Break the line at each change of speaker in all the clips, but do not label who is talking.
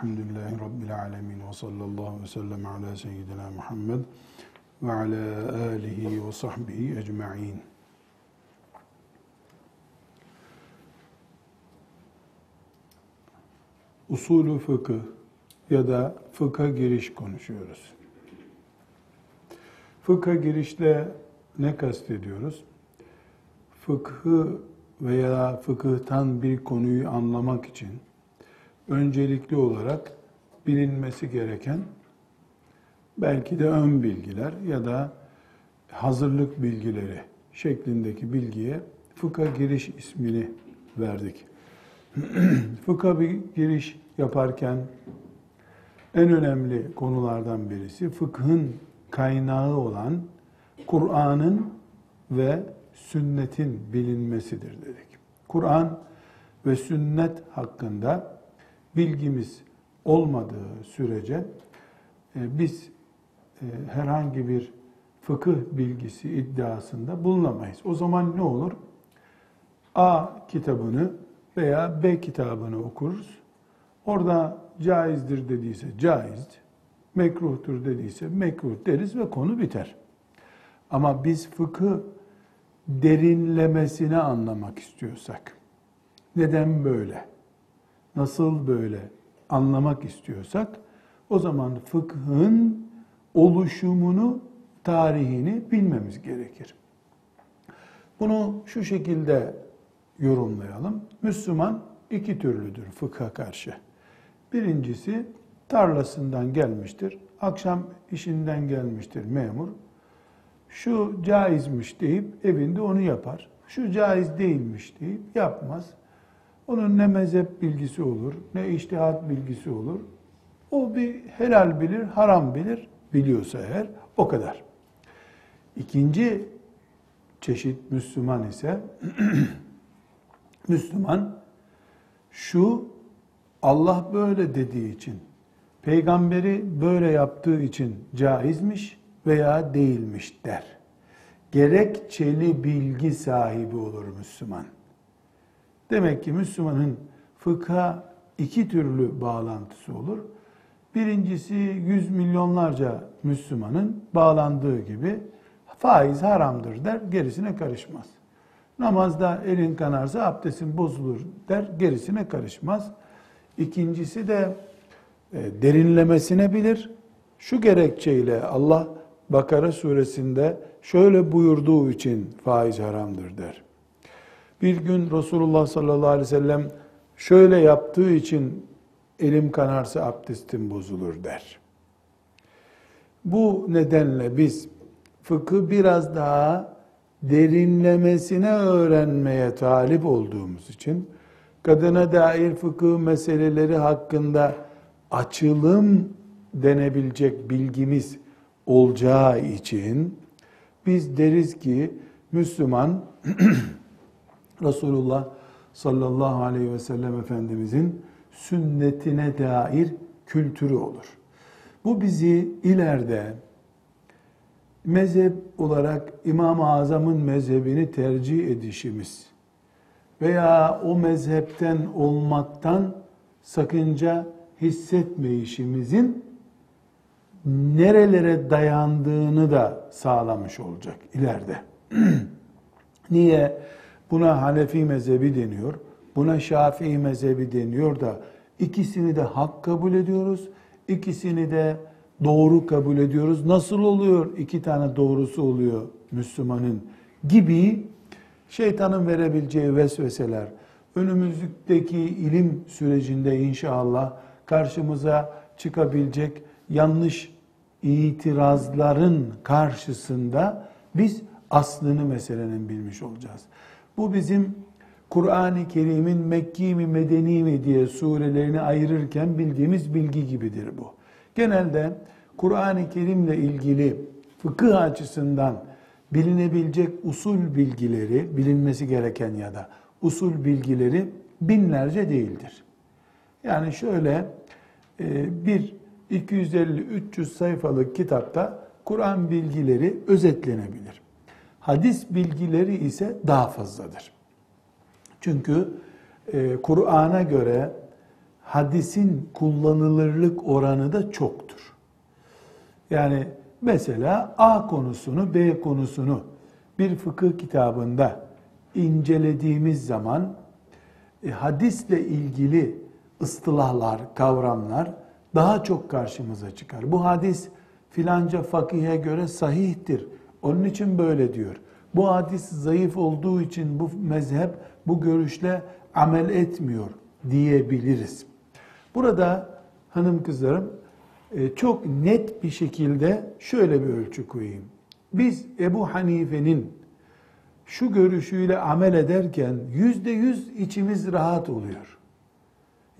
Elhamdülillahi Rabbil alemin. Ve sallallahu ve sellem ala seyyidina Muhammed ve ala alihi ve sahbihi ecma'in. Usulü fıkıh ya da fıkha giriş konuşuyoruz. Fıkha girişle ne kastediyoruz? Fıkhı veya fıkıhtan bir konuyu anlamak için öncelikli olarak bilinmesi gereken belki de ön bilgiler ya da hazırlık bilgileri şeklindeki bilgiye fıkha giriş ismini verdik. fıkha bir giriş yaparken en önemli konulardan birisi fıkhın kaynağı olan Kur'an'ın ve sünnetin bilinmesidir dedik. Kur'an ve sünnet hakkında bilgimiz olmadığı sürece e, biz e, herhangi bir fıkıh bilgisi iddiasında bulunamayız. O zaman ne olur? A kitabını veya B kitabını okuruz. Orada caizdir dediyse caiz, mekruhtur dediyse mekruh deriz ve konu biter. Ama biz fıkıh derinlemesine anlamak istiyorsak, neden böyle, nasıl böyle anlamak istiyorsak, o zaman fıkhın oluşumunu, tarihini bilmemiz gerekir. Bunu şu şekilde yorumlayalım. Müslüman iki türlüdür fıkha karşı. Birincisi tarlasından gelmiştir. Akşam işinden gelmiştir memur şu caizmiş deyip evinde onu yapar. Şu caiz değilmiş deyip yapmaz. Onun ne mezhep bilgisi olur, ne iştihat bilgisi olur. O bir helal bilir, haram bilir, biliyorsa eğer o kadar. İkinci çeşit Müslüman ise Müslüman şu Allah böyle dediği için, peygamberi böyle yaptığı için caizmiş, veya değilmiş der. Gerekçeli bilgi sahibi olur Müslüman. Demek ki Müslümanın fıkha iki türlü bağlantısı olur. Birincisi yüz milyonlarca Müslümanın bağlandığı gibi faiz haramdır der, gerisine karışmaz. Namazda elin kanarsa abdestin bozulur der, gerisine karışmaz. İkincisi de e, derinlemesine bilir. Şu gerekçeyle Allah Bakara suresinde şöyle buyurduğu için faiz haramdır der. Bir gün Resulullah sallallahu aleyhi ve sellem şöyle yaptığı için elim kanarsa abdestim bozulur der. Bu nedenle biz fıkı biraz daha derinlemesine öğrenmeye talip olduğumuz için kadına dair fıkıh meseleleri hakkında açılım denebilecek bilgimiz olacağı için biz deriz ki Müslüman Resulullah sallallahu aleyhi ve sellem Efendimizin sünnetine dair kültürü olur. Bu bizi ileride mezhep olarak İmam-ı Azam'ın mezhebini tercih edişimiz veya o mezhepten olmaktan sakınca hissetmeyişimizin nerelere dayandığını da sağlamış olacak ileride. Niye? Buna Hanefi mezhebi deniyor, buna Şafii mezhebi deniyor da ikisini de hak kabul ediyoruz, ikisini de doğru kabul ediyoruz. Nasıl oluyor iki tane doğrusu oluyor Müslümanın gibi şeytanın verebileceği vesveseler, önümüzdeki ilim sürecinde inşallah karşımıza çıkabilecek yanlış itirazların karşısında biz aslını meselenin bilmiş olacağız. Bu bizim Kur'an-ı Kerim'in Mekki mi Medeni mi diye surelerini ayırırken bildiğimiz bilgi gibidir bu. Genelde Kur'an-ı Kerim'le ilgili fıkıh açısından bilinebilecek usul bilgileri, bilinmesi gereken ya da usul bilgileri binlerce değildir. Yani şöyle e, bir 250-300 sayfalık kitapta Kur'an bilgileri özetlenebilir. Hadis bilgileri ise daha fazladır. Çünkü e, Kur'an'a göre hadisin kullanılırlık oranı da çoktur. Yani mesela A konusunu, B konusunu bir fıkıh kitabında incelediğimiz zaman e, hadisle ilgili ıstılahlar, kavramlar daha çok karşımıza çıkar. Bu hadis filanca fakihe göre sahihtir. Onun için böyle diyor. Bu hadis zayıf olduğu için bu mezhep bu görüşle amel etmiyor diyebiliriz. Burada hanım kızlarım e, çok net bir şekilde şöyle bir ölçü koyayım. Biz Ebu Hanife'nin şu görüşüyle amel ederken yüzde yüz içimiz rahat oluyor.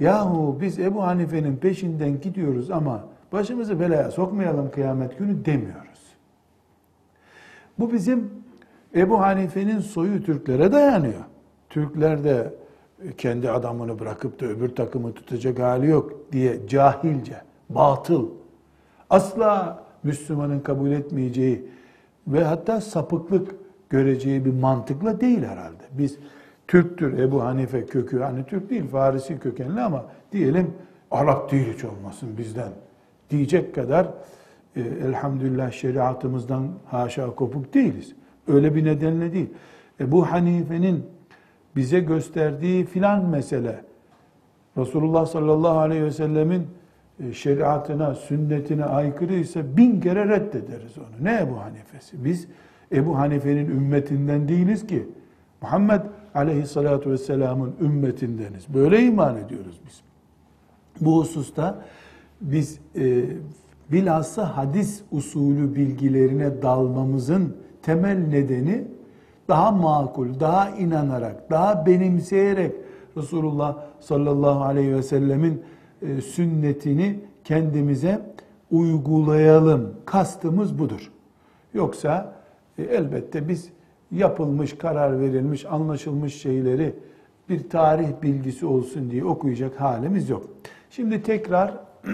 Yahu biz Ebu Hanife'nin peşinden gidiyoruz ama başımızı belaya sokmayalım kıyamet günü demiyoruz. Bu bizim Ebu Hanife'nin soyu Türklere dayanıyor. Türkler de kendi adamını bırakıp da öbür takımı tutacak hali yok diye cahilce, batıl, asla Müslümanın kabul etmeyeceği ve hatta sapıklık göreceği bir mantıkla değil herhalde. Biz Türktür Ebu Hanife kökü, hani Türk değil Farisi kökenli ama diyelim Arap değil hiç olmasın bizden diyecek kadar e, elhamdülillah şeriatımızdan haşa kopuk değiliz. Öyle bir nedenle değil. Ebu Hanife'nin bize gösterdiği filan mesele Resulullah sallallahu aleyhi ve sellemin e, şeriatına, sünnetine aykırı ise bin kere reddederiz onu. Ne Ebu Hanife'si? Biz Ebu Hanife'nin ümmetinden değiliz ki. Muhammed aleyhissalatu vesselamın ümmetindeniz. Böyle iman ediyoruz biz. Bu hususta biz e, bilhassa hadis usulü bilgilerine dalmamızın temel nedeni daha makul, daha inanarak, daha benimseyerek Resulullah sallallahu aleyhi ve sellemin e, sünnetini kendimize uygulayalım. Kastımız budur. Yoksa e, elbette biz yapılmış, karar verilmiş, anlaşılmış şeyleri bir tarih bilgisi olsun diye okuyacak halimiz yok. Şimdi tekrar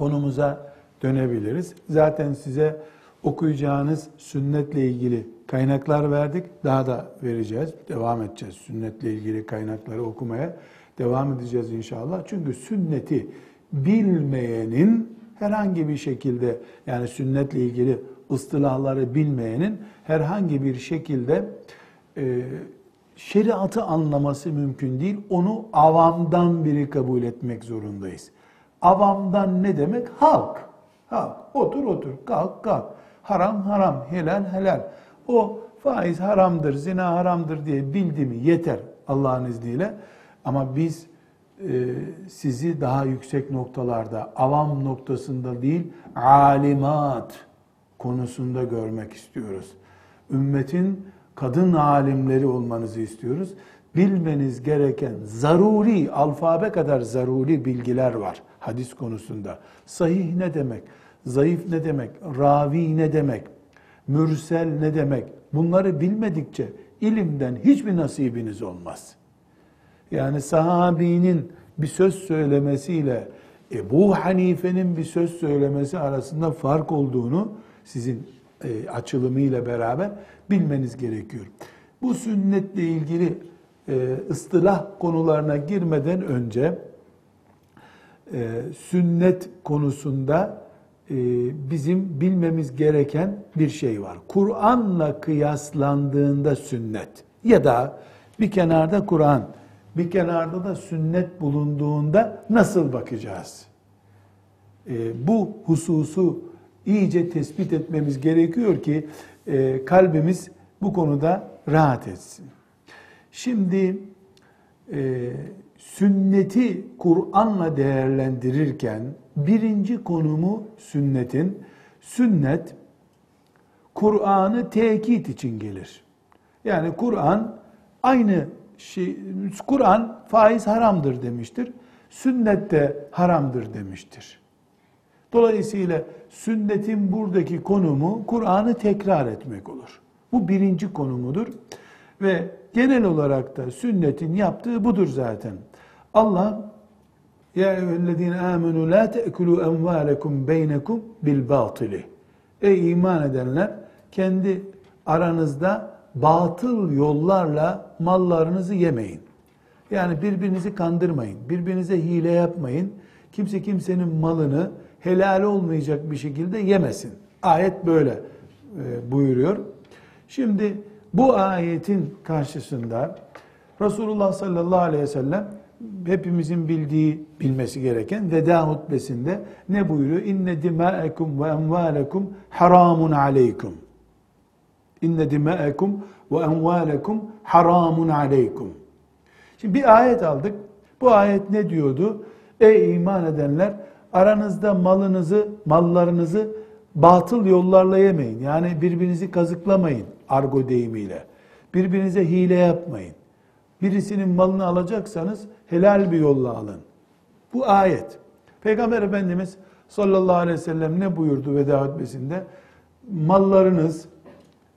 konumuza dönebiliriz. Zaten size okuyacağınız sünnetle ilgili kaynaklar verdik. Daha da vereceğiz. Devam edeceğiz sünnetle ilgili kaynakları okumaya. Devam edeceğiz inşallah. Çünkü sünneti bilmeyenin herhangi bir şekilde yani sünnetle ilgili ıstılahları bilmeyenin herhangi bir şekilde e, şeriatı anlaması mümkün değil. Onu avamdan biri kabul etmek zorundayız. Avamdan ne demek? Halk. Halk. Otur otur, kalk kalk. Haram haram, helal helal. O faiz haramdır, zina haramdır diye bildi mi yeter Allah'ın izniyle. Ama biz e, sizi daha yüksek noktalarda, avam noktasında değil, alimat konusunda görmek istiyoruz. Ümmetin kadın alimleri olmanızı istiyoruz. Bilmeniz gereken zaruri, alfabe kadar zaruri bilgiler var hadis konusunda. Sahih ne demek? Zayıf ne demek? Ravi ne demek? Mürsel ne demek? Bunları bilmedikçe ilimden hiçbir nasibiniz olmaz. Yani sahabinin bir söz söylemesiyle Ebu Hanife'nin bir söz söylemesi arasında fark olduğunu sizin e, açılımıyla beraber bilmeniz gerekiyor. Bu sünnetle ilgili e, ıstılah konularına girmeden önce e, sünnet konusunda e, bizim bilmemiz gereken bir şey var. Kur'an'la kıyaslandığında sünnet ya da bir kenarda Kur'an, bir kenarda da sünnet bulunduğunda nasıl bakacağız? E, bu hususu iyice tespit etmemiz gerekiyor ki kalbimiz bu konuda rahat etsin. Şimdi e, sünneti Kur'an'la değerlendirirken birinci konumu sünnetin, sünnet Kur'an'ı tekit için gelir. Yani Kur'an aynı şey, Kur'an faiz haramdır demiştir. Sünnet de haramdır demiştir. Dolayısıyla sünnetin buradaki konumu Kur'an'ı tekrar etmek olur. Bu birinci konumudur. Ve genel olarak da sünnetin yaptığı budur zaten. Allah ya eyyühellezine amenu la te'kulu envalekum beynekum bil batili. Ey iman edenler kendi aranızda batıl yollarla mallarınızı yemeyin. Yani birbirinizi kandırmayın, birbirinize hile yapmayın. Kimse kimsenin malını helal olmayacak bir şekilde yemesin. Ayet böyle e, buyuruyor. Şimdi bu ayetin karşısında Resulullah sallallahu aleyhi ve sellem hepimizin bildiği, bilmesi gereken veda hutbesinde ne buyuruyor? İnne dima'ekum ve emvalekum haramun aleykum. İnne dima'ekum ve emvalekum haramun aleykum. Şimdi bir ayet aldık. Bu ayet ne diyordu? Ey iman edenler aranızda malınızı, mallarınızı batıl yollarla yemeyin. Yani birbirinizi kazıklamayın argo deyimiyle. Birbirinize hile yapmayın. Birisinin malını alacaksanız helal bir yolla alın. Bu ayet. Peygamber Efendimiz sallallahu aleyhi ve sellem ne buyurdu veda hutbesinde? Mallarınız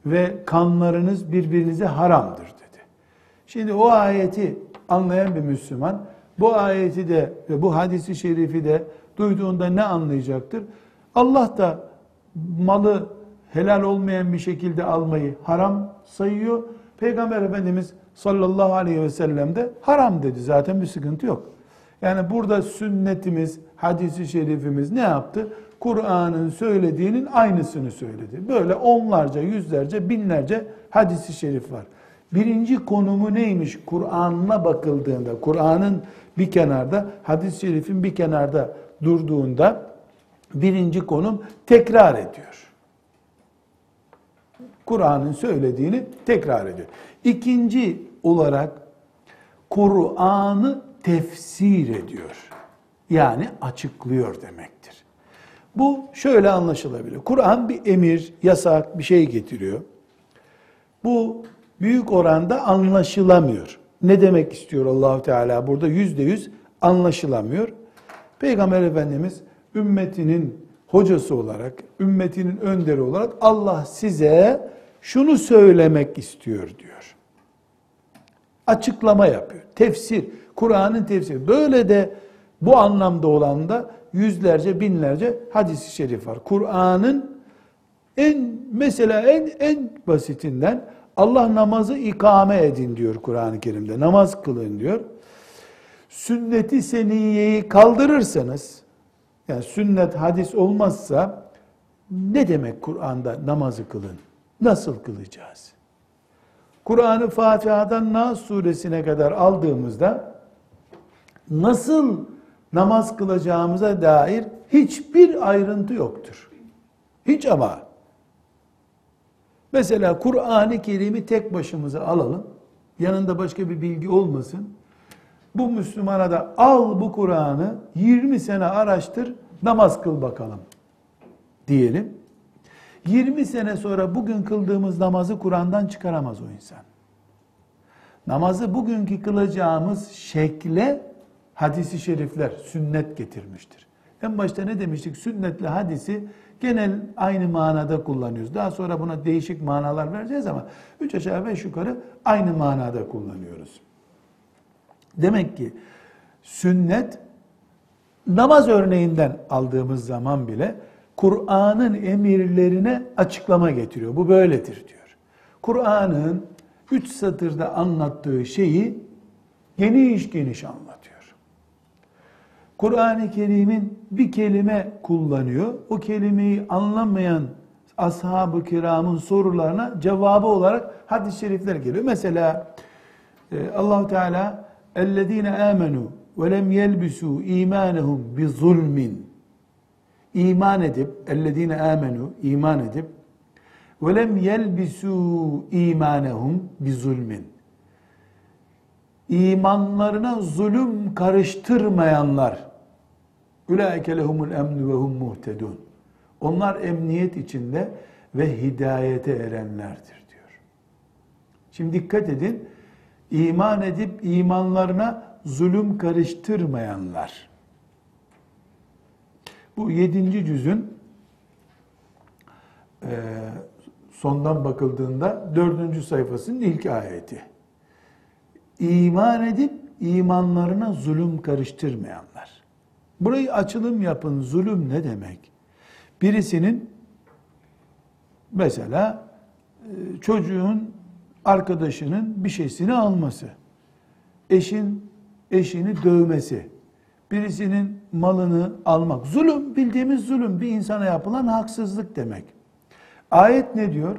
ve kanlarınız birbirinize haramdır dedi. Şimdi o ayeti anlayan bir Müslüman bu ayeti de ve bu hadisi şerifi de duyduğunda ne anlayacaktır? Allah da malı helal olmayan bir şekilde almayı haram sayıyor. Peygamber Efendimiz sallallahu aleyhi ve sellem de haram dedi. Zaten bir sıkıntı yok. Yani burada sünnetimiz, hadisi şerifimiz ne yaptı? Kur'an'ın söylediğinin aynısını söyledi. Böyle onlarca, yüzlerce, binlerce hadisi şerif var. Birinci konumu neymiş Kur'an'ına bakıldığında, Kur'an'ın bir kenarda, hadis-i şerifin bir kenarda durduğunda birinci konum tekrar ediyor. Kur'an'ın söylediğini tekrar ediyor. İkinci olarak Kur'an'ı tefsir ediyor. Yani açıklıyor demektir. Bu şöyle anlaşılabilir. Kur'an bir emir, yasak bir şey getiriyor. Bu büyük oranda anlaşılamıyor. Ne demek istiyor Allahu Teala burada? Yüzde yüz anlaşılamıyor. Peygamber Efendimiz ümmetinin hocası olarak, ümmetinin önderi olarak Allah size şunu söylemek istiyor diyor. Açıklama yapıyor. Tefsir, Kur'an'ın tefsiri. Böyle de bu anlamda olan da yüzlerce, binlerce hadis-i şerif var. Kur'an'ın en mesela en en basitinden Allah namazı ikame edin diyor Kur'an-ı Kerim'de. Namaz kılın diyor. Sünneti seniyeyi kaldırırsanız yani sünnet hadis olmazsa ne demek Kur'an'da namazı kılın? Nasıl kılacağız? Kur'an'ı Fatiha'dan Nas suresine kadar aldığımızda nasıl namaz kılacağımıza dair hiçbir ayrıntı yoktur. Hiç ama. Mesela Kur'an-ı Kerim'i tek başımıza alalım. Yanında başka bir bilgi olmasın. Bu Müslümana da al bu Kur'an'ı 20 sene araştır, namaz kıl bakalım diyelim. 20 sene sonra bugün kıldığımız namazı Kur'an'dan çıkaramaz o insan. Namazı bugünkü kılacağımız şekle hadisi şerifler, sünnet getirmiştir. En başta ne demiştik? Sünnetle hadisi genel aynı manada kullanıyoruz. Daha sonra buna değişik manalar vereceğiz ama üç aşağı beş yukarı aynı manada kullanıyoruz. Demek ki sünnet namaz örneğinden aldığımız zaman bile Kur'an'ın emirlerine açıklama getiriyor. Bu böyledir diyor. Kur'an'ın üç satırda anlattığı şeyi geniş geniş anlatıyor. Kur'an-ı Kerim'in bir kelime kullanıyor. O kelimeyi anlamayan ashab-ı kiramın sorularına cevabı olarak hadis-i şerifler geliyor. Mesela e, Allahu Teala اَلَّذ۪ينَ آمَنُوا وَلَمْ يَلْبِسُوا اِيمَانَهُمْ بِظُلْمٍ İman edip, اَلَّذ۪ينَ آمَنُوا iman edip وَلَمْ يَلْبِسُوا اِيمَانَهُمْ بِظُلْمٍ İmanlarına zulüm karıştırmayanlar اُلَٰئِكَ لَهُمُ الْاَمْنُ وَهُمْ مُهْتَدُونَ Onlar emniyet içinde ve hidayete erenlerdir diyor. Şimdi dikkat edin iman edip imanlarına zulüm karıştırmayanlar. Bu yedinci cüzün e, sondan bakıldığında dördüncü sayfasının ilk ayeti. İman edip imanlarına zulüm karıştırmayanlar. Burayı açılım yapın. Zulüm ne demek? Birisinin mesela e, çocuğun arkadaşının bir şeysini alması. eşin eşini dövmesi, birisinin malını almak. Zulüm bildiğimiz zulüm bir insana yapılan haksızlık demek. Ayet ne diyor?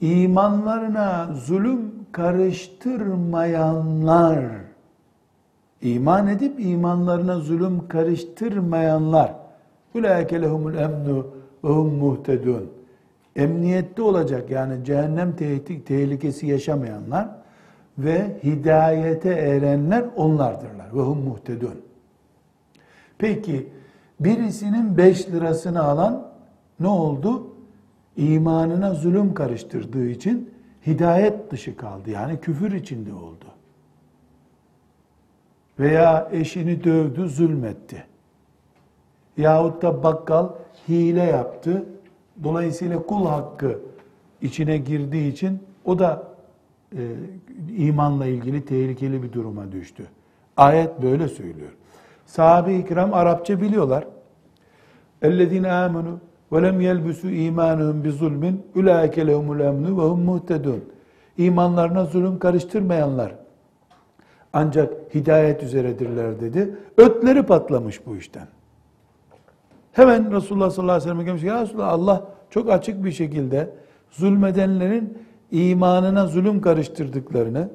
İmanlarına zulüm karıştırmayanlar, iman edip imanlarına zulüm karıştırmayanlar, Ulaike lehumul emnu ve hum muhtedun. Emniyette olacak yani cehennem tehlikesi yaşamayanlar ve hidayete erenler onlardırlar. Ve hum muhtedun. Peki birisinin 5 lirasını alan ne oldu? İmanına zulüm karıştırdığı için hidayet dışı kaldı. Yani küfür içinde oldu. Veya eşini dövdü, zulmetti. Yahut da bakkal hile yaptı. Dolayısıyla kul hakkı içine girdiği için o da e, imanla ilgili tehlikeli bir duruma düştü. Ayet böyle söylüyor. Sahabe-i kiram Arapça biliyorlar. اَلَّذ۪ينَ آمَنُوا وَلَمْ يَلْبُسُوا اِيمَانُهُمْ بِظُلْمٍ اُلَٰئِكَ لَهُمُ الْاَمْنُ وَهُمْ مُهْتَدُونَ İmanlarına zulüm karıştırmayanlar ancak hidayet üzeredirler dedi. Ötleri patlamış bu işten. Hemen Resulullah sallallahu aleyhi ve sellem'e gelmiş. Ya Resulullah Allah çok açık bir şekilde zulmedenlerin imanına zulüm karıştırdıklarını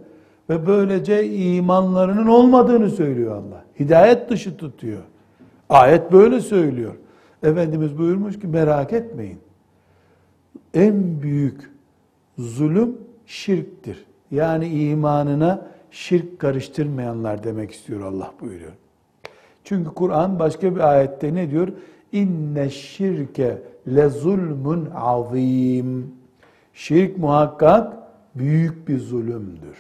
ve böylece imanlarının olmadığını söylüyor Allah. Hidayet dışı tutuyor. Ayet böyle söylüyor. Efendimiz buyurmuş ki merak etmeyin. En büyük zulüm şirktir. Yani imanına şirk karıştırmayanlar demek istiyor Allah buyuruyor. Çünkü Kur'an başka bir ayette ne diyor? İnne şirke le zulmun azim. Şirk muhakkak büyük bir zulümdür.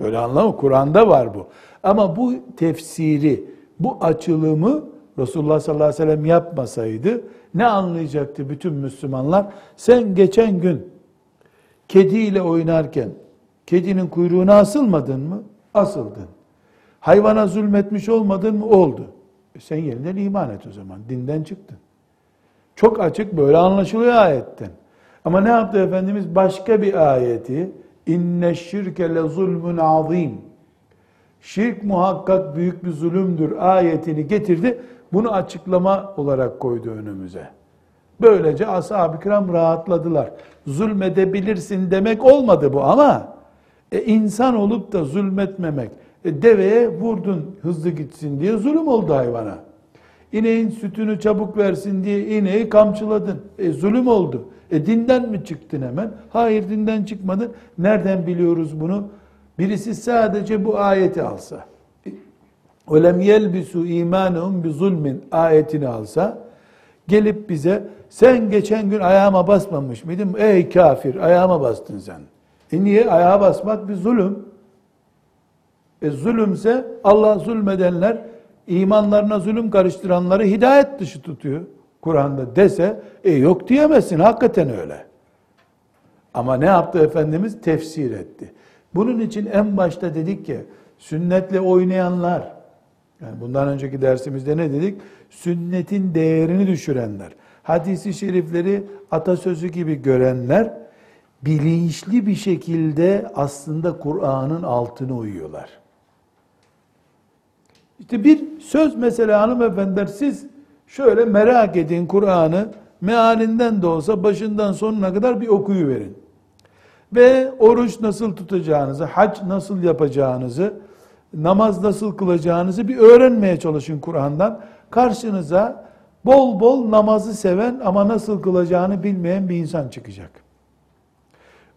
Böyle anlamı Kur'an'da var bu. Ama bu tefsiri, bu açılımı Resulullah sallallahu aleyhi ve sellem yapmasaydı ne anlayacaktı bütün Müslümanlar? Sen geçen gün kediyle oynarken kedinin kuyruğuna asılmadın mı? Asıldın. Hayvana zulmetmiş olmadın mı? Oldu. Sen yeniden iman et o zaman. Dinden çıktın. Çok açık böyle anlaşılıyor ayetten. Ama ne yaptı Efendimiz? Başka bir ayeti inne şirke le zulmün azim. Şirk muhakkak büyük bir zulümdür ayetini getirdi. Bunu açıklama olarak koydu önümüze. Böylece ashab-ı kiram rahatladılar. Zulmedebilirsin demek olmadı bu ama e, insan olup da zulmetmemek. E, deveye vurdun hızlı gitsin diye zulüm oldu hayvana. İneğin sütünü çabuk versin diye ineği kamçıladın. E, zulüm oldu. E dinden mi çıktın hemen? Hayır dinden çıkmadın. Nereden biliyoruz bunu? Birisi sadece bu ayeti alsa. وَلَمْ يَلْبِسُوا اِيمَانَهُمْ بِظُلْمٍ ayetini alsa, gelip bize sen geçen gün ayağıma basmamış mıydın? Ey kafir ayağıma bastın sen. E niye? Ayağa basmak bir zulüm. E zulümse Allah zulmedenler imanlarına zulüm karıştıranları hidayet dışı tutuyor. Kur'an'da dese e yok diyemezsin hakikaten öyle. Ama ne yaptı Efendimiz? Tefsir etti. Bunun için en başta dedik ki sünnetle oynayanlar yani bundan önceki dersimizde ne dedik? Sünnetin değerini düşürenler, hadisi şerifleri atasözü gibi görenler bilinçli bir şekilde aslında Kur'an'ın altına uyuyorlar. İşte bir söz mesela hanımefendiler siz şöyle merak edin Kur'an'ı mealinden de olsa başından sonuna kadar bir okuyu verin. Ve oruç nasıl tutacağınızı, hac nasıl yapacağınızı, namaz nasıl kılacağınızı bir öğrenmeye çalışın Kur'an'dan. Karşınıza bol bol namazı seven ama nasıl kılacağını bilmeyen bir insan çıkacak.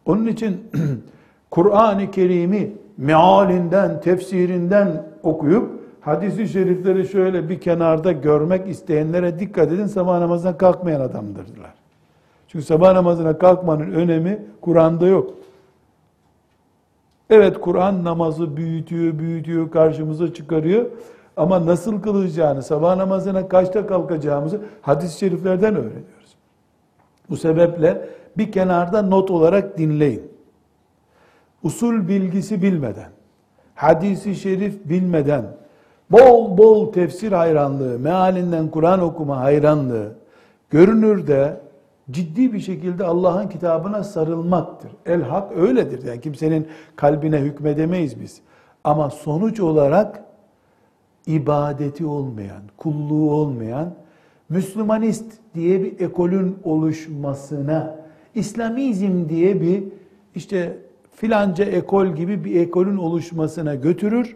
Onun için Kur'an-ı Kerim'i mealinden, tefsirinden okuyup hadisi şerifleri şöyle bir kenarda görmek isteyenlere dikkat edin sabah namazına kalkmayan adamdırlar. Çünkü sabah namazına kalkmanın önemi Kur'an'da yok. Evet Kur'an namazı büyütüyor, büyütüyor, karşımıza çıkarıyor. Ama nasıl kılacağını, sabah namazına kaçta kalkacağımızı hadis-i şeriflerden öğreniyoruz. Bu sebeple bir kenarda not olarak dinleyin. Usul bilgisi bilmeden, hadisi şerif bilmeden, bol bol tefsir hayranlığı, mealinden Kur'an okuma hayranlığı, görünürde ciddi bir şekilde Allah'ın kitabına sarılmaktır. El hak öyledir. Yani kimsenin kalbine hükmedemeyiz biz. Ama sonuç olarak ibadeti olmayan, kulluğu olmayan, Müslümanist diye bir ekolün oluşmasına, İslamizm diye bir işte filanca ekol gibi bir ekolün oluşmasına götürür.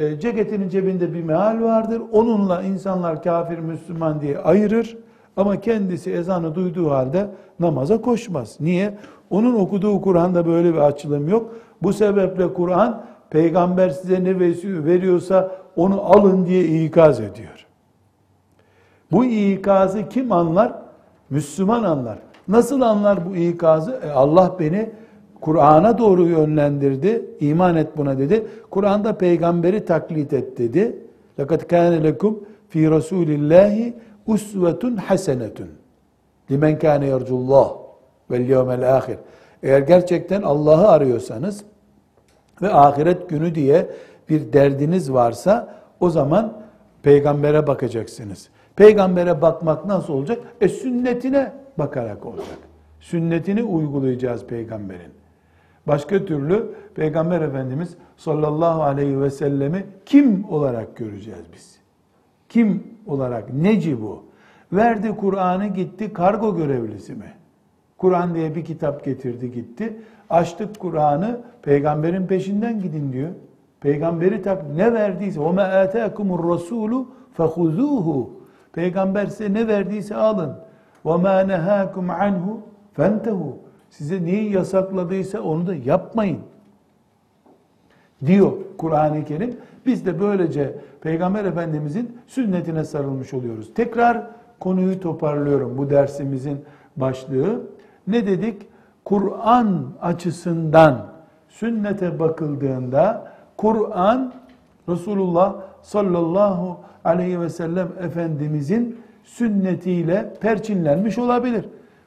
E, ceketinin cebinde bir meal vardır. Onunla insanlar kafir Müslüman diye ayırır. Ama kendisi ezanı duyduğu halde namaza koşmaz. Niye? Onun okuduğu Kur'an'da böyle bir açılım yok. Bu sebeple Kur'an peygamber size ne veriyorsa onu alın diye ikaz ediyor. Bu ikazı kim anlar? Müslüman anlar. Nasıl anlar bu ikazı? E Allah beni Kur'an'a doğru yönlendirdi. İman et buna dedi. Kur'an'da peygamberi taklit et dedi. Lekad kâne lekum fi Resulillahi usvetun hasenetun. Limen kâne yercullah vel yevmel ahir. Eğer gerçekten Allah'ı arıyorsanız ve ahiret günü diye bir derdiniz varsa o zaman peygambere bakacaksınız. Peygambere bakmak nasıl olacak? E sünnetine bakarak olacak. Sünnetini uygulayacağız peygamberin. Başka türlü peygamber efendimiz sallallahu aleyhi ve sellemi kim olarak göreceğiz biz? Kim olarak? Neci bu? Verdi Kur'an'ı gitti kargo görevlisi mi? Kur'an diye bir kitap getirdi gitti. Açtık Kur'an'ı peygamberin peşinden gidin diyor. Peygamberi tak ne verdiyse o me ataakumur rasulu fehuzuhu. Peygamber size ne verdiyse alın. Ve ma nehakum anhu fentehu. Size neyi yasakladıysa onu da yapmayın. Diyor Kur'an-ı Kerim. Biz de böylece Peygamber Efendimizin sünnetine sarılmış oluyoruz. Tekrar konuyu toparlıyorum bu dersimizin başlığı. Ne dedik? Kur'an açısından sünnete bakıldığında Kur'an Resulullah sallallahu aleyhi ve sellem Efendimizin sünnetiyle perçinlenmiş olabilir.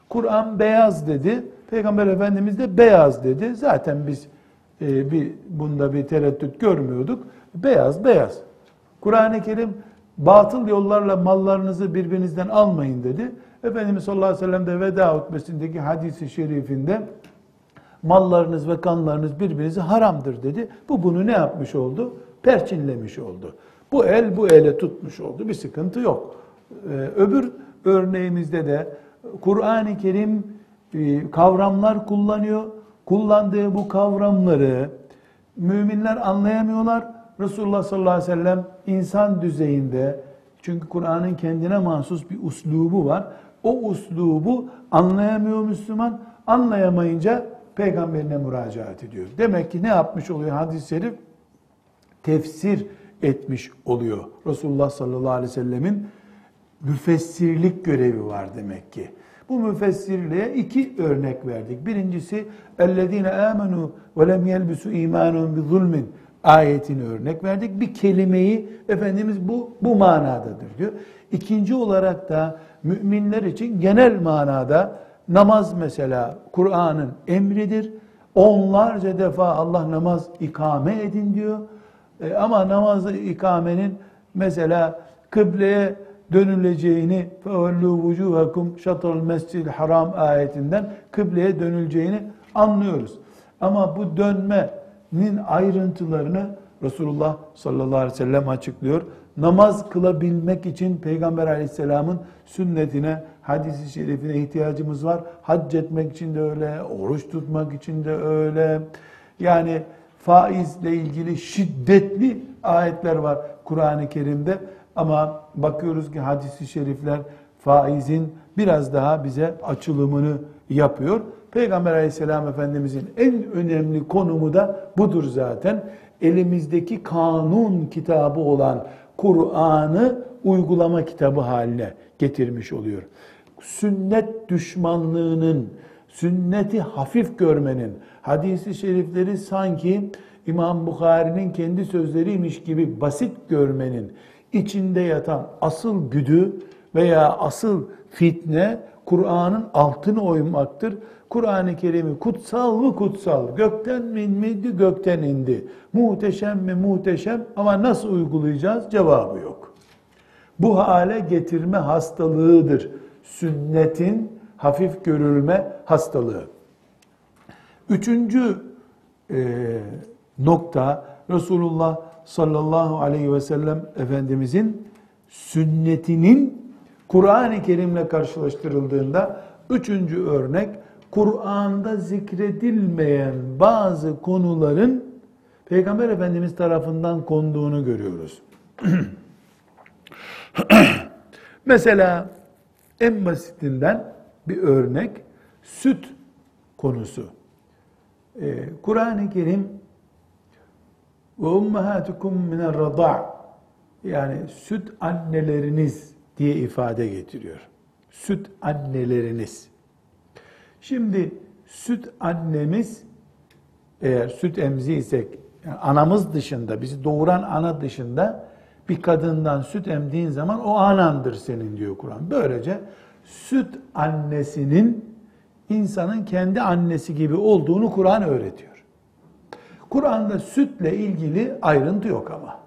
Kur'an beyaz dedi, Peygamber Efendimiz de beyaz dedi. Zaten biz e, bir bunda bir tereddüt görmüyorduk. Beyaz beyaz. Kur'an-ı Kerim batıl yollarla mallarınızı birbirinizden almayın dedi. Efendimiz sallallahu aleyhi ve sellem de veda hutbesindeki hadisi şerifinde mallarınız ve kanlarınız birbirinize haramdır dedi. Bu bunu ne yapmış oldu? Perçinlemiş oldu. Bu el bu ele tutmuş oldu. Bir sıkıntı yok. Ee, öbür örneğimizde de Kur'an-ı Kerim kavramlar kullanıyor. Kullandığı bu kavramları müminler anlayamıyorlar. Resulullah sallallahu aleyhi ve sellem insan düzeyinde çünkü Kur'an'ın kendine mahsus bir uslubu var. O uslubu anlayamıyor Müslüman. Anlayamayınca peygamberine müracaat ediyor. Demek ki ne yapmış oluyor hadis-i şerif? Tefsir etmiş oluyor. Resulullah sallallahu aleyhi ve sellemin müfessirlik görevi var demek ki. Bu müfessirliğe iki örnek verdik. Birincisi اَلَّذ۪ينَ آمَنُوا وَلَمْ يَلْبِسُوا اِيمَانُهُمْ بِظُلْمٍ ayetini örnek verdik. Bir kelimeyi Efendimiz bu, bu manadadır diyor. İkinci olarak da müminler için genel manada namaz mesela Kur'an'ın emridir. Onlarca defa Allah namaz ikame edin diyor. E, ama namazı ikamenin mesela kıbleye dönüleceğini fevellu vucuhakum şatrul mescid haram ayetinden kıbleye dönüleceğini anlıyoruz. Ama bu dönmenin ayrıntılarını Resulullah sallallahu aleyhi ve sellem açıklıyor. Namaz kılabilmek için Peygamber aleyhisselamın sünnetine, hadisi şerifine ihtiyacımız var. Hac etmek için de öyle, oruç tutmak için de öyle. Yani faizle ilgili şiddetli ayetler var Kur'an-ı Kerim'de. Ama bakıyoruz ki hadisi şerifler faizin biraz daha bize açılımını yapıyor. Peygamber aleyhisselam efendimizin en önemli konumu da budur zaten. Elimizdeki kanun kitabı olan Kur'an'ı uygulama kitabı haline getirmiş oluyor. Sünnet düşmanlığının, sünneti hafif görmenin, hadisi şerifleri sanki İmam Bukhari'nin kendi sözleriymiş gibi basit görmenin, içinde yatan asıl güdü veya asıl fitne Kur'an'ın altını oymaktır. Kur'an-ı Kerim'i kutsal mı kutsal, gökten mi inmedi, gökten indi. Muhteşem mi muhteşem ama nasıl uygulayacağız cevabı yok. Bu hale getirme hastalığıdır. Sünnetin hafif görülme hastalığı. Üçüncü e, nokta Resulullah sallallahu aleyhi ve sellem Efendimizin sünnetinin Kur'an-ı Kerim'le karşılaştırıldığında üçüncü örnek Kur'an'da zikredilmeyen bazı konuların Peygamber Efendimiz tarafından konduğunu görüyoruz. Mesela en basitinden bir örnek süt konusu. Ee, Kur'an-ı Kerim ve ummahatukum minel yani süt anneleriniz diye ifade getiriyor. Süt anneleriniz. Şimdi süt annemiz eğer süt emziysek yani anamız dışında bizi doğuran ana dışında bir kadından süt emdiğin zaman o anandır senin diyor Kur'an. Böylece süt annesinin insanın kendi annesi gibi olduğunu Kur'an öğretiyor. Kur'an'da sütle ilgili ayrıntı yok ama.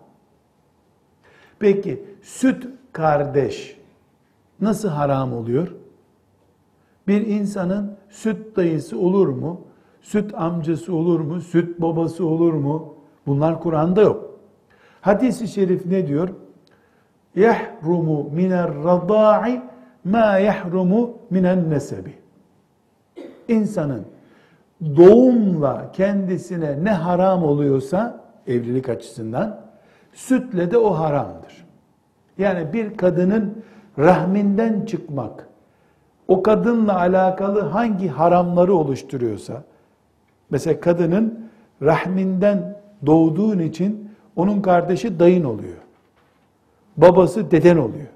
Peki süt kardeş nasıl haram oluyor? Bir insanın süt dayısı olur mu? Süt amcası olur mu? Süt babası olur mu? Bunlar Kur'an'da yok. Hadis-i şerif ne diyor? Yahrumu miner radai ma yahrumu minen nesebi. İnsanın doğumla kendisine ne haram oluyorsa evlilik açısından sütle de o haramdır. Yani bir kadının rahminden çıkmak o kadınla alakalı hangi haramları oluşturuyorsa mesela kadının rahminden doğduğun için onun kardeşi dayın oluyor. Babası deden oluyor.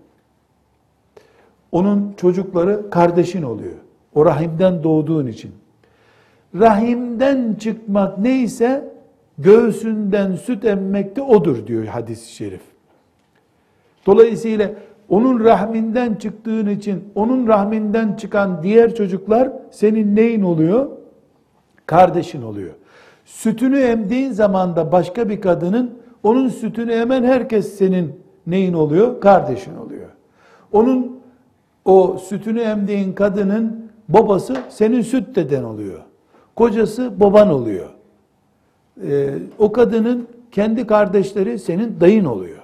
Onun çocukları kardeşin oluyor. O rahimden doğduğun için. Rahimden çıkmak neyse göğsünden süt emmek de odur diyor hadis-i şerif. Dolayısıyla onun rahminden çıktığın için onun rahminden çıkan diğer çocuklar senin neyin oluyor? Kardeşin oluyor. Sütünü emdiğin zaman da başka bir kadının onun sütünü emen herkes senin neyin oluyor? Kardeşin oluyor. Onun o sütünü emdiğin kadının babası senin süt deden oluyor. Kocası baban oluyor. Ee, o kadının kendi kardeşleri senin dayın oluyor.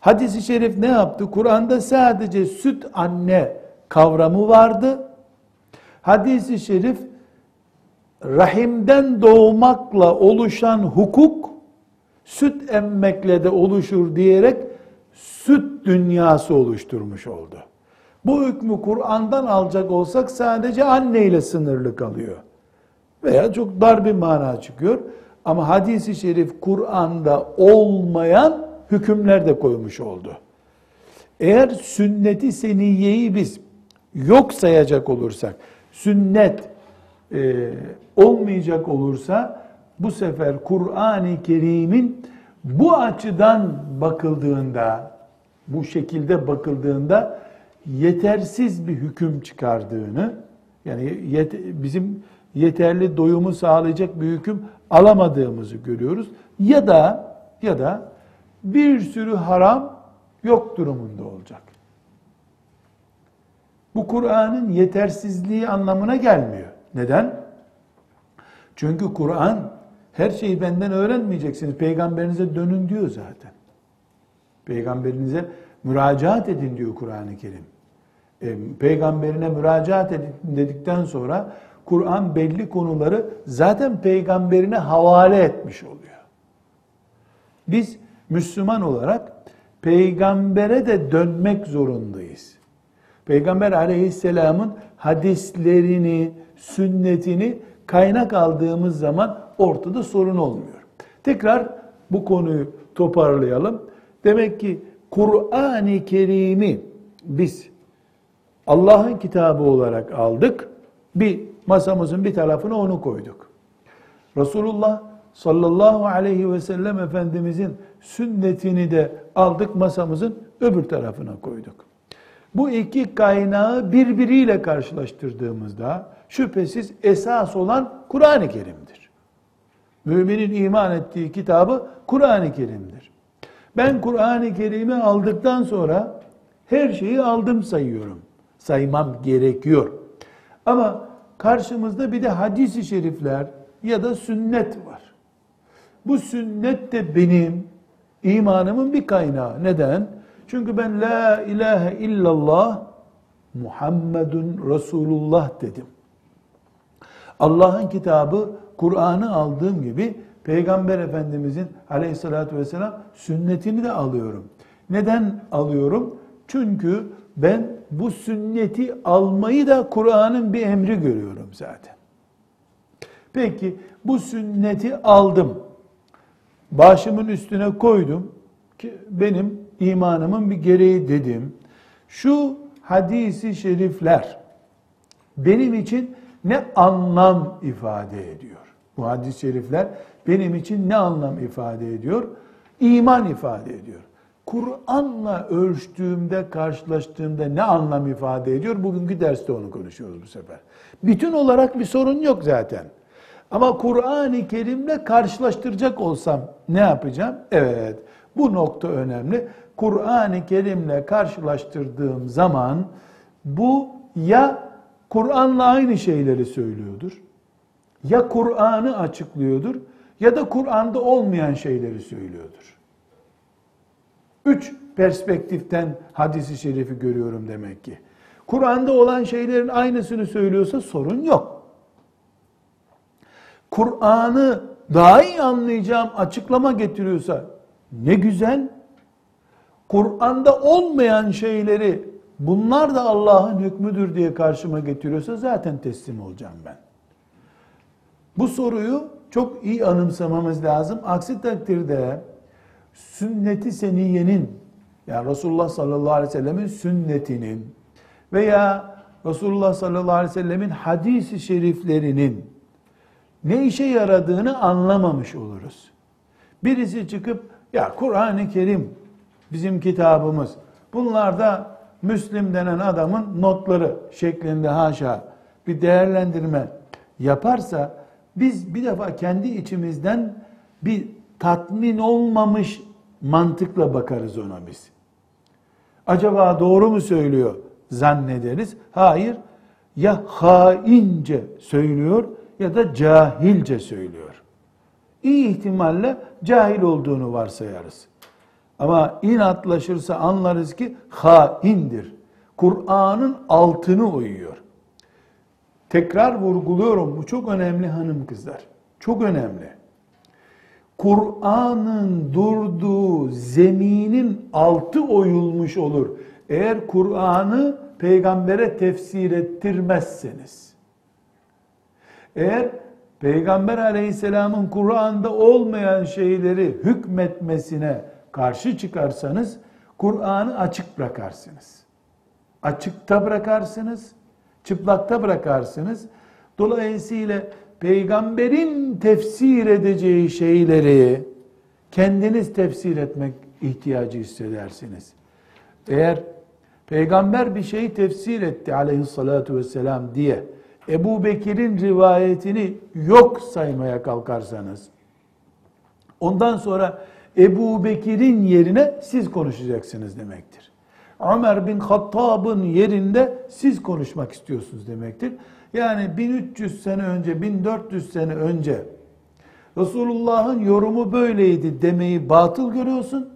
Hadis-i şerif ne yaptı? Kur'an'da sadece süt anne kavramı vardı. Hadis-i şerif rahimden doğmakla oluşan hukuk süt emmekle de oluşur diyerek süt dünyası oluşturmuş oldu. Bu hükmü Kur'an'dan alacak olsak sadece anne ile sınırlı kalıyor. Veya çok dar bir mana çıkıyor. Ama hadisi şerif Kur'an'da olmayan hükümler de koymuş oldu. Eğer sünneti seniyeyi biz yok sayacak olursak, sünnet e, olmayacak olursa bu sefer Kur'an-ı Kerim'in bu açıdan bakıldığında, bu şekilde bakıldığında yetersiz bir hüküm çıkardığını, yani yet, bizim yeterli doyumu sağlayacak bir hüküm alamadığımızı görüyoruz. Ya da ya da bir sürü haram yok durumunda olacak. Bu Kur'an'ın yetersizliği anlamına gelmiyor. Neden? Çünkü Kur'an her şeyi benden öğrenmeyeceksiniz. Peygamberinize dönün diyor zaten. Peygamberinize müracaat edin diyor Kur'an-ı Kerim. E, peygamberine müracaat edin dedikten sonra Kur'an belli konuları zaten peygamberine havale etmiş oluyor. Biz Müslüman olarak peygambere de dönmek zorundayız. Peygamber aleyhisselamın hadislerini, sünnetini kaynak aldığımız zaman ortada sorun olmuyor. Tekrar bu konuyu toparlayalım. Demek ki Kur'an-ı Kerim'i biz Allah'ın kitabı olarak aldık. Bir masamızın bir tarafına onu koyduk. Resulullah sallallahu aleyhi ve sellem Efendimizin sünnetini de aldık masamızın öbür tarafına koyduk. Bu iki kaynağı birbiriyle karşılaştırdığımızda şüphesiz esas olan Kur'an-ı Kerim'dir. Müminin iman ettiği kitabı Kur'an-ı Kerim'dir. Ben Kur'an-ı Kerim'i aldıktan sonra her şeyi aldım sayıyorum. Saymam gerekiyor. Ama karşımızda bir de hadis-i şerifler ya da sünnet var. bu sünnet de benim imanımın bir kaynağı. Neden? Çünkü ben la ilahe illallah Muhammedun Resulullah dedim. Allah'ın kitabı Kur'an'ı aldığım gibi Peygamber Efendimizin aleyhissalatü vesselam sünnetini de alıyorum. Neden alıyorum? Çünkü ben bu sünneti almayı da Kur'an'ın bir emri görüyorum zaten. Peki bu sünneti aldım. Başımın üstüne koydum ki benim imanımın bir gereği dedim. Şu hadisi şerifler benim için ne anlam ifade ediyor? Bu hadis-i şerifler benim için ne anlam ifade ediyor? İman ifade ediyor. Kur'an'la ölçtüğümde, karşılaştığımda ne anlam ifade ediyor? Bugünkü derste onu konuşuyoruz bu sefer. Bütün olarak bir sorun yok zaten. Ama Kur'an-ı Kerim'le karşılaştıracak olsam ne yapacağım? Evet, bu nokta önemli. Kur'an-ı Kerim'le karşılaştırdığım zaman bu ya Kur'an'la aynı şeyleri söylüyordur, ya Kur'an'ı açıklıyordur ya da Kur'an'da olmayan şeyleri söylüyordur. Üç perspektiften hadisi şerifi görüyorum demek ki. Kur'an'da olan şeylerin aynısını söylüyorsa sorun yok. Kur'an'ı daha iyi anlayacağım açıklama getiriyorsa ne güzel. Kur'an'da olmayan şeyleri bunlar da Allah'ın hükmüdür diye karşıma getiriyorsa zaten teslim olacağım ben. Bu soruyu çok iyi anımsamamız lazım. Aksi takdirde sünneti seniyenin yani Resulullah sallallahu aleyhi ve sellemin sünnetinin veya Resulullah sallallahu aleyhi ve sellemin hadisi şeriflerinin ne işe yaradığını anlamamış oluruz. Birisi çıkıp ya Kur'an-ı Kerim bizim kitabımız. Bunlar da Müslim denen adamın notları şeklinde haşa bir değerlendirme yaparsa biz bir defa kendi içimizden bir tatmin olmamış mantıkla bakarız ona biz. Acaba doğru mu söylüyor zannederiz. Hayır. Ya haince söylüyor ya da cahilce söylüyor. İyi ihtimalle cahil olduğunu varsayarız. Ama inatlaşırsa anlarız ki haindir. Kur'an'ın altını uyuyor. Tekrar vurguluyorum bu çok önemli hanım kızlar. Çok önemli. Kur'an'ın durduğu zeminin altı oyulmuş olur. Eğer Kur'an'ı peygambere tefsir ettirmezseniz. Eğer Peygamber aleyhisselamın Kur'an'da olmayan şeyleri hükmetmesine karşı çıkarsanız Kur'an'ı açık bırakarsınız. Açıkta bırakarsınız, çıplakta bırakarsınız. Dolayısıyla peygamberin tefsir edeceği şeyleri kendiniz tefsir etmek ihtiyacı hissedersiniz. Eğer peygamber bir şeyi tefsir etti aleyhissalatu vesselam diye Ebu Bekir'in rivayetini yok saymaya kalkarsanız ondan sonra Ebu Bekir'in yerine siz konuşacaksınız demektir. Ömer bin Hattab'ın yerinde siz konuşmak istiyorsunuz demektir. Yani 1300 sene önce, 1400 sene önce Resulullah'ın yorumu böyleydi demeyi batıl görüyorsun.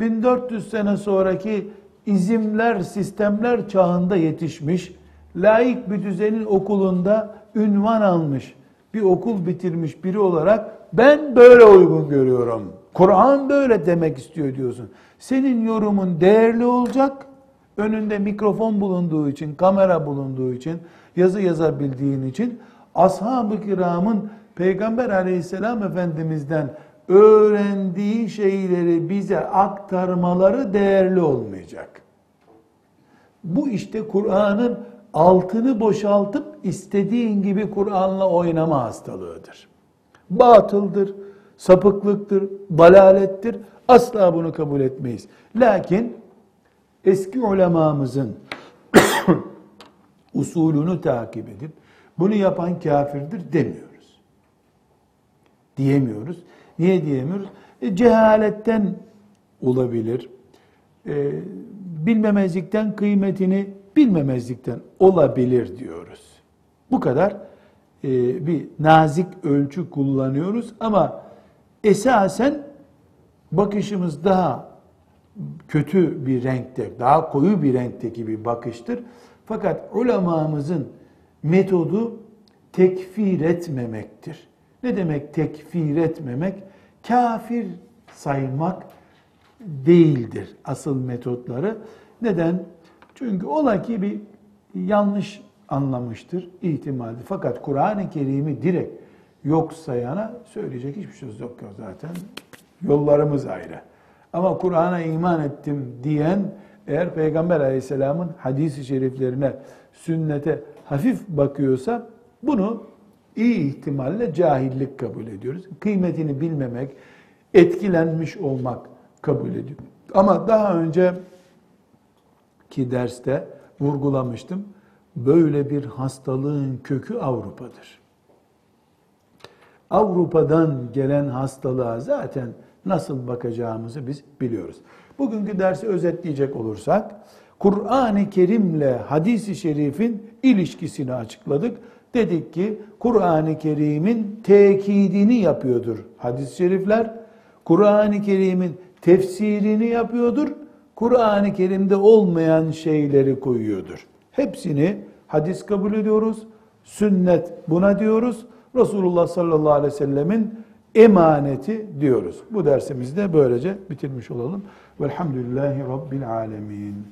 1400 sene sonraki izimler, sistemler çağında yetişmiş, laik bir düzenin okulunda ünvan almış, bir okul bitirmiş biri olarak ben böyle uygun görüyorum. Kur'an böyle demek istiyor diyorsun. Senin yorumun değerli olacak. Önünde mikrofon bulunduğu için, kamera bulunduğu için, yazı yazabildiğin için ashab-ı kiramın Peygamber aleyhisselam efendimizden öğrendiği şeyleri bize aktarmaları değerli olmayacak. Bu işte Kur'an'ın altını boşaltıp istediğin gibi Kur'an'la oynama hastalığıdır. Batıldır, sapıklıktır, dalalettir. Asla bunu kabul etmeyiz. Lakin eski ulemamızın usulünü takip edip bunu yapan kafirdir demiyoruz. Diyemiyoruz. Niye diyemiyoruz? E, cehaletten olabilir. E, bilmemezlikten kıymetini bilmemezlikten olabilir diyoruz. Bu kadar e, bir nazik ölçü kullanıyoruz ama esasen bakışımız daha kötü bir renkte, daha koyu bir renkteki bir bakıştır. Fakat ulemamızın metodu tekfir etmemektir. Ne demek tekfir etmemek? Kafir saymak değildir asıl metotları. Neden? Çünkü ola ki bir yanlış anlamıştır ihtimaldi. Fakat Kur'an-ı Kerim'i direkt yok sayana söyleyecek hiçbir söz yok zaten. Yollarımız ayrı. Ama Kur'an'a iman ettim diyen eğer Peygamber aleyhisselamın hadisi şeriflerine, sünnete hafif bakıyorsa bunu iyi ihtimalle cahillik kabul ediyoruz. Kıymetini bilmemek, etkilenmiş olmak kabul ediyor. Ama daha önce ki derste vurgulamıştım. Böyle bir hastalığın kökü Avrupa'dır. Avrupa'dan gelen hastalığa zaten nasıl bakacağımızı biz biliyoruz. Bugünkü dersi özetleyecek olursak, Kur'an-ı Kerim'le hadis-i şerifin ilişkisini açıkladık. Dedik ki Kur'an-ı Kerim'in tekidini yapıyordur hadis-i şerifler. Kur'an-ı Kerim'in tefsirini yapıyordur. Kur'an-ı Kerim'de olmayan şeyleri koyuyordur. Hepsini hadis kabul ediyoruz. Sünnet buna diyoruz. Resulullah sallallahu aleyhi ve sellemin emaneti diyoruz. Bu dersimizde böylece bitirmiş olalım. Velhamdülillahi Rabbil alemin.